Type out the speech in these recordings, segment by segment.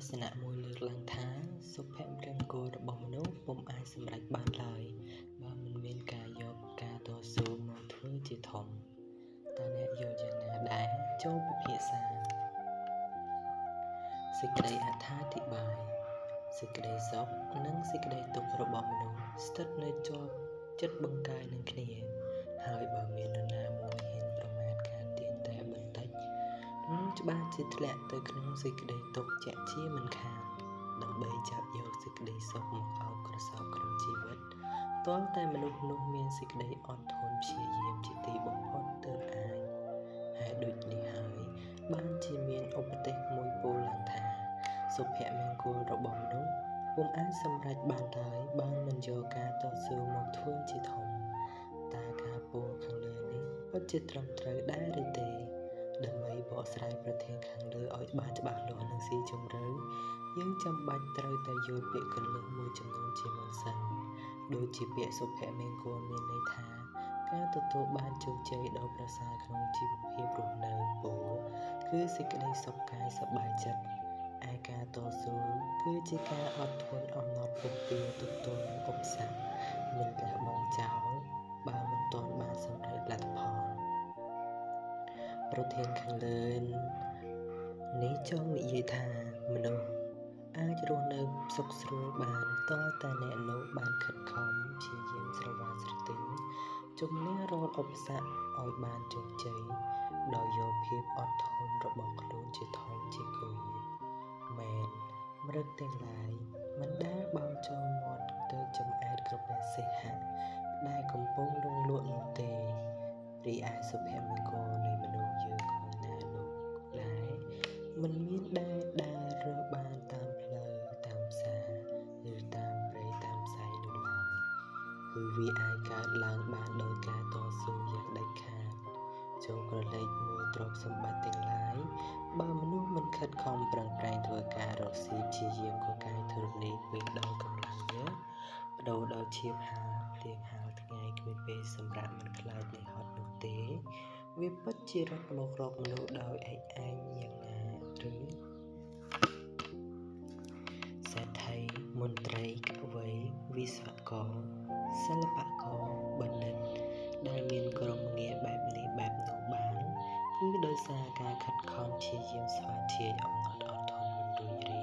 ស្សនៈមួយលើកឡើងថាសុភមង្គលរបស់មនុស្សពុំអាចសម្រេចបានឡើយបើមិនមានការយកការតស៊ូមកធ្វើជាធំតើអ្នកយល់យ៉ាងណាដែរចូលពិភាក្សាសេចក្តីអត្ថាធិប្បាយសេចក្តីសុខនិងសេចក្តីទុក្ខរបស់មនុស្សស្ថិតនៅជាប់ចិត្តបង្កាយនឹងគ្នា ហើយបើមាននរណាមួយ ច្បាស់ជាធ្លាក់ទៅក្នុងសេចក្តីទុក្ខជាក់ជាមិនខានដើម្បីចាប់យកសេចក្តីសុខមកអោបក្រសោបក្នុងជីវិតទាល់តែមនុស្សនោះមានសេចក្តីអត់ធន់ព្យាយាមជាទីបំផុតទើបអាចហើយដូចនេះហើយបានជាមានឧបទេសមួយពោលឡើងថាសុភមង្គលរបស់មនុស្សពុំអាចសម្រេចបានឡើយបើមិនយកការតស៊ូមកធ្វើជាធំតើការពោលខាងលើនេះពិតជាត្រឹមត្រូវដែរឬទេដើម្បីបកស្រាយប្រធានខាងលើឲ្យបានច្បាស់លាស់និងស៊ីជម្រៅយើងចាំបាច់ត្រូវតែយល់ពាក្យកលឹះមួយចំនួនជាមុនសិនដូចជាពាក្យសុភមង្គលមានន័យថាការទទួលបានជោគជ័យដ៏ប្រសើរក្នុងជីវភាពរស់នៅពោលគឺសេចក្តីសុខកាយសប្បាយចិត្តឯការតស៊ូគឺជាការអត់ធន់អំណត់ពុះពៀទប់ទល់នឹងឧបសគ្គមិនលះបង់ចោលបើមិនទាន់បានសម្រេចលទ្ធផល ប្រធានខាងលើនេះចង់និយាយថាមនុស្សអាចរស់នៅសុខស្រួលបានតើតែអ្នកនោះបានខិតខំព្យាយាមស្រវាស្រទិញជំនះរាល់ឧបសគ្គឲ្យបានជោគជ័យដោយយកភាពអត់ធន់របស់ខ្លួនជាធំជាគោលមែនមរឹកទាំងឡាយមិនដែលបោលចូលមាត់ទៅចំអែតក្រពះសិហៈដែលកំពុងរងលក់នោះទេរីឯសុភមង្គលនៃមនុស្ស គឺវាអាចកើតឡើងបានដោយការតស៊ូយ៉ាងដាច់ខាតចូលក្រឡេកមើលទ្រព្យសម្បត្តិទាំងឡាយបើមនុស្សមិនខិតខំប្រឹងប្រែងធ្វើការរកស៊ីព្យាយាមកកាយធរណីពេលដល់កម្លាំងយើងបដូរដល់ឈាមហាភ្លៀងហាលថ្ងៃគ្មានពេលសម្រាប់មិនខ្លាចនៃហត់នោះទេ វាពិតជារត់មករកមនុស្សដោយឯកឯងយ៉ាងណាឬសេដ្ឋីមន្ត្រីកវីវិស្វករ សិល្បករបណ្ឌិតដែលមានក្រុមងារបែបនេះបែបនោះបានគឺដោយសារការខិតខំព្យាយាមស្វាធ្យាយអំណត់អត់ធន់មិនរួញរា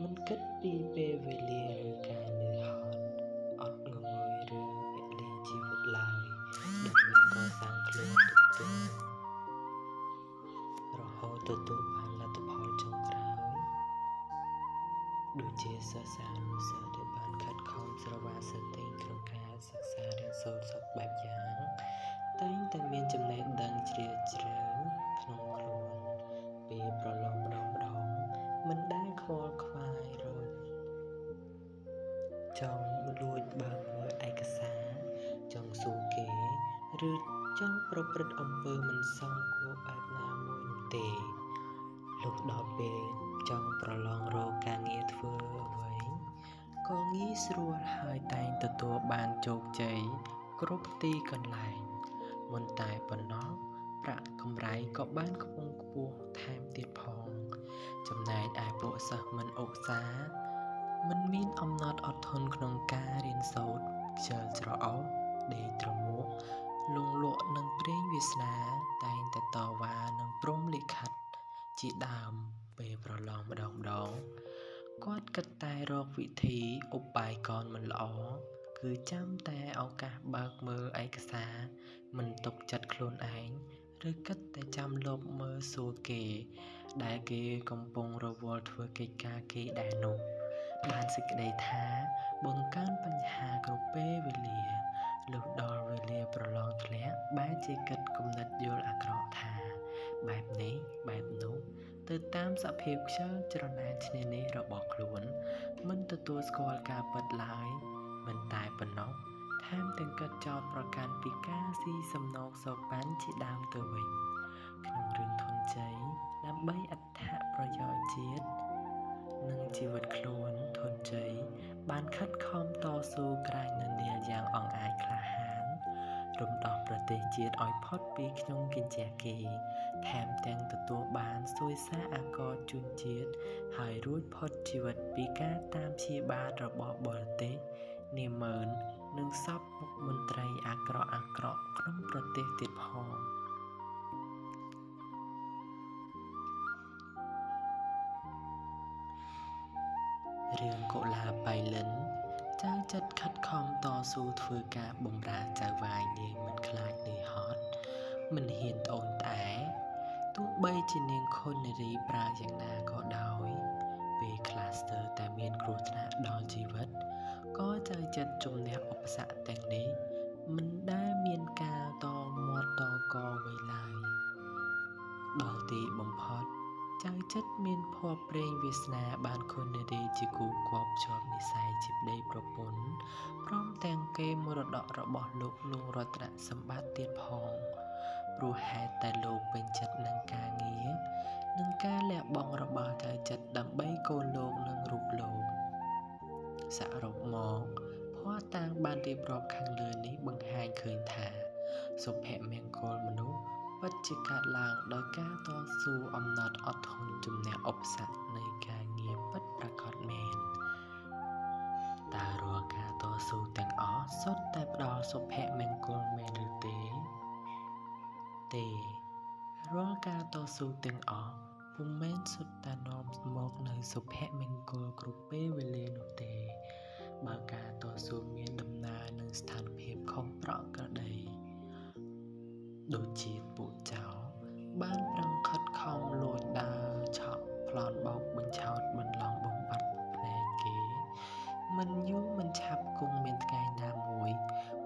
មិនគិតពីពេលវេលាឬការនឿយហត់អត់ងងុយឬពលីជីវិតឡើយដើម្បីកសាងខ្លួនទុកទុករហូតទទួលបានលទ្ធផលចុងក្រោយដូចជាសិស្សានុសិស្សដែលបាន ខិតខំស្រវាស្រទិញក្នុងការសិក្សារៀនសូត្រសពបែបយ៉ាងតែងតែមានចំណេះដឹងជ្រាលជ្រៅក្នុងខ្លួនពេលប្រឡងម្ដងម្ដងមិនដែលខ្វល់ខ្វាយរត់ចង់លួចបើកមើលឯកសារចង់សួរគេឬចង់ប្រព្រឹត្តអំពើមិនសមគួរបែបណាមួយនោះទេលុះដល់ពេលចង់ប្រឡងរកការងារធ្វើអ្វី ក៏ងាយស្រួលហើយតែងទទួលបានជោគជ័យគ្រប់ទីកន្លែងមិនតែប៉ុណ្ណោះប្រាក់កម្រៃក៏បានខ្ពង់ខ្ពស់ថែមទៀតផង ចំណែកឯពួកសិស្សមិនឧស្សាហ៍មិនមានអំណត់អត់ធន់ក្នុងការរៀនសូត្រខ្ជិលច្រអូសដេកត្រមួកលងលក់នឹងព្រេងវាសនាតែងតែតវ៉ានឹងព្រំលិខិតជាដើមពេលប្រឡងម្ដងម្ដង គាត់គិតតែរកវិធីឧបាយកនមិនល្អគឺចាំតែឱកាសបើកមើលឯកសារមិនទុកចិត្តខ្លួនឯងឬគិតតែចាំលបមើលសួរគេ ដែលគេកំពុងរវល់ធ្វើកិច្ចការគេដែរនោះបានសេចក្តីថាបង្កើនបញ្ហាគ្រប់ពេលវេលាលុះដល់វេលាប្រឡងធ្លាក់បែរជាគិតគំនិតយល់អាក្រក់ថា បែបនេះបែបនោះ ទៅតាមសភាពខ្យល់ច្រណែនឈ្នានេះរបស់ខ្លួន មិនទទួលស្គាល់ការពិតឡើយ មិនតែប៉ុណ្ណោះថែមទាំងកាត់ចោតប្រកាន់ពីការស៊ីសំណងសោកប៉ាន់ជាដើមទៅវិញក្នុងរឿងធនជ័យដើម្បីអត្ថប្រយោជន៍ជាតិនិងជីវិតខ្លួនធនជ័យបានខិតខំតស៊ូក្រាញនានាយ៉ាងអង្អាចក្លាហាន រំដោះប្រទេសជាតិឲ្យផុតពីក្នុងគញ្ជះគេ ថែមទាំងទទួលបានសួយសារអាករជូនជាតិហើយរួចផុតជីវិតពីការតាមព្យាបាលរបស់បរទេសនាម៉ឺននិងសពមុខមន្ត្រីអាក្រក់អាក្រក់ក្នុងប្រទេសទៀតផងរឿងកុលាបៃលិន ចៅចិត្តខិតខំតស៊ូធ្វើការបម្រើចៅវាយនាងមិនខ្លាចនឿយហត់មិនហ៊ានត្អូញត្អែទោះបីជានាងខុននារីប្រើយ៉ាងណាក៏ដោយពេលខ្លះស្ទើរតែមានគ្រោះថ្នាក់ដល់ជីវិតក៏ចៅចិត្តជំនះឧបសគ្គទាំងនេះមិនដែលមានការតមាត់តកអ្វីឡើយដល់ទីបំផុត ចៅចិត្តមានភ័ព្វព្រេងវាសនាបានខុននារីជាគូគប់ជាប់និស័យជាប្តីប្រពន្ធព្រមទាំងគេមរតករបស់លោកលងរតនសម្បត្តិទៀតផងព្រោះហេតុតែលោកពេញចិត្តនឹងការងារនិងការលះបង់របស់ចៅចិត្តដើម្បីកូនលោកនិងរូបលោកសរុបមកភ័ស្តុតាងបានរៀបរាប់ខាងលើនេះបង្ហាញឃើញថាសុភមង្គលមនុស្ស ពិតជាកើតឡើងដោយការតស៊ូអំណត់អត់ធន់ជំនះឧបសគ្គនៃការងារពិតប្រាកដមែនតើរាល់ការតស៊ូទាំងអស់សុទ្ធតែផ្ដល់សុភមង្គលមែនឬទេទេរាល់ការតស៊ូទាំងអស់ពុំមែនសុទ្ធតែនាំមកនៅសុភមង្គលគ្រប់ពេលវេលានោះទេ បើការតស៊ូមានដំណើរនឹងស្ថានភាពខុសប្រក្រតី ដូចជាពួកចៅបានប្រឹងខិតខំលួចដើរឆក់ប្លន់បោកបញ្ឆោតបន្លំបំបត្តិភ្នែកគេ មិនយូរមិនឆាប់គង់មានថ្ងៃណាមួយ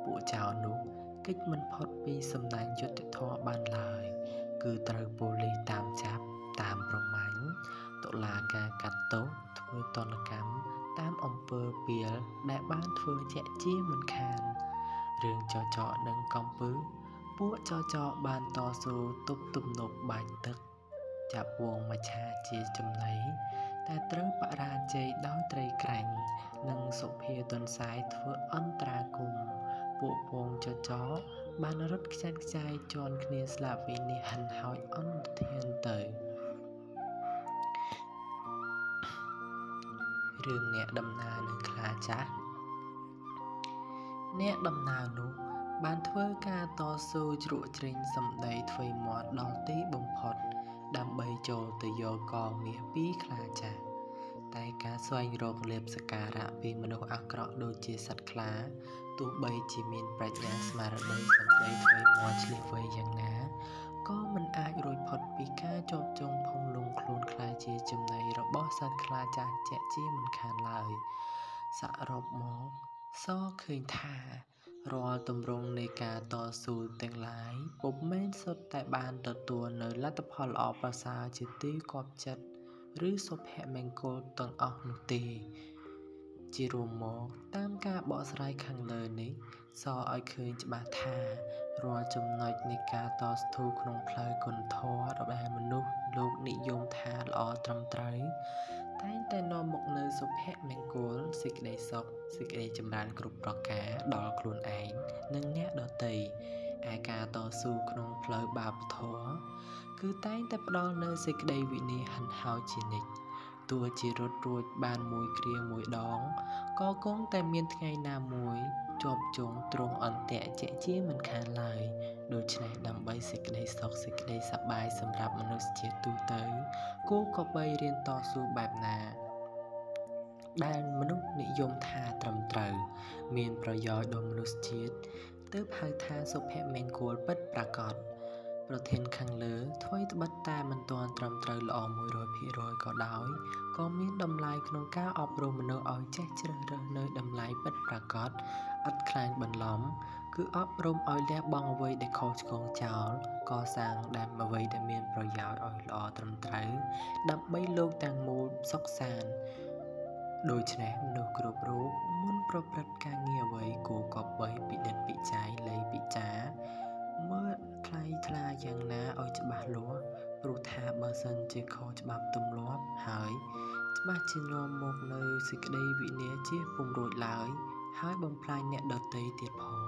ពួកចៅនោះកិច្ចមិនផុតពីសំណាញ់យុទ្ធធរបានឡើយ គឺត្រូវប៉ូលីសតាមចាប់តាមប្រមាញ់តុលាការកាត់ទោសធ្វើទណ្ឌកម្មតាមអំពើពៀលដែលបានធ្វើជាក់ជាមិនខានរឿងចចកនិងកំពើ ពួកចចកបានតស៊ូទប់ទំនប់បាញ់ទឹក ចាប់វងមច្ឆាជាចំណីតែត្រូវបរាជ័យដោយត្រីក្រាញ់និងសុភាទុនសាយធ្វើអន្តរាគមពួកពងចចកបានរត់ខ្ចាត់ខ្ចាយជន់គ្នាស្លាប់វិនិច្ឆ័យហិនហោចអន្តធានទៅរឿងអ្នកដំណើរនឹងខ្លាចាស់អ្នកដំណើរនោះ បានធ្វើការតស៊ូជ្រក់ជ្រែងសម្ដីធ្វេមាត់ដល់ទីបំផុត ដើម្បីចូលទៅយកកងមាសពីខ្លាចាស់តែការស្វែងរកលៀបសការៈពីមនុស្សអាក្រក់ដូចជាសត្វខ្លាទោះបីជាមានប្រាជ្ញាស្មារតីសម្ដីធ្វេមាត់ឆ្លៀសវៃយ៉ាងណាក៏មិនអាចរួចផុតពីការជាប់ចងផុងលងខ្លួនខ្លាយជាចំណីរបស់សត្វខ្លាចាស់ជាក់ជាមិនខានឡើយសរុបមកសឃើញថា រាល់ទម្រង់នៃការតស៊ូទាំងឡាយពុំមែនសុទ្ធតែបានទទួលនៅលទ្ធផលល្អប្រសើរជាទីគាប់ចិត្តឬសុភមង្គលទាំងអស់នោះទេ ជារួមមកតាមការបកស្រាយខាងលើនេះសឲ្យឃើញច្បាស់ថារាល់ចំណុចនៃការតស៊ូក្នុងផ្លូវគុណធម៌របស់មនុស្សលោកនិយមថាល្អត្រឹមត្រូវ តែងតែនាំមកនូវសុភមង្គលសេចក្តីសុខសេចក្តីចម្រើនគ្រប់ប្រការដល់ខ្លួនឯងនិងអ្នកដទៃឯការតស៊ូក្នុងផ្លូវបាបធម៌គឺតែងតែផ្ដល់នូវសេចក្តីវិន័យហិនហោចជានិច្ចទោះជារត់រួចបានមួយគ្រាមួយដងក៏គង់តែមានថ្ងៃណាមួយ ជាប់ជុំទ្រង់អន្តៈជាជាមិនខានឡើយដូច្នេះដើម្បីសេចក្តីសុខសេចក្តីសប្បាយសម្រាប់មនុស្សជាតិទូទៅគួរក៏បីរៀនតស៊ូបែបណាដែលមនុស្សនិយមថាត្រឹមត្រូវ មានប្រយោជន៍ដល់មនុស្សជាតិទើបហៅថាសុភមង្គលពិតប្រាកដ ប្រធានខាងលើធ្វើត្បិតតែមិនទាន់ត្រឹមត្រូវល្អ100%ក៏ដោយក៏មានតម្លៃក្នុងការអប់រំមនុស្សឲ្យចេះជ្រើសរើសនៅតម្លៃពិតប្រាកដឥតខ្លាញ់បន្លំ គឺអប់រំឲ្យលះបង់អ្វីដែលខុសឆ្គងចោលកសាងដែលអ្វីដែលមានប្រយោជន៍ឲ្យល្អត្រឹមត្រូវដើម្បីលោកទាំងមូលសុខសាន្តដូច្នេះមនុស្សគ្រប់រូបមុនប្រព្រឹត្តការងារអ្វីគួរក៏បីពិនិត្យពិច័យលៃពិចារ សិនជាខុសច្បាប់ទម្លាប់ហើយច្បាស់ជានាំមកនៅសេចក្តីវិន័យជាពុំរួចឡើយហើយបំផ្លាញអ្នកដទៃទៀតផង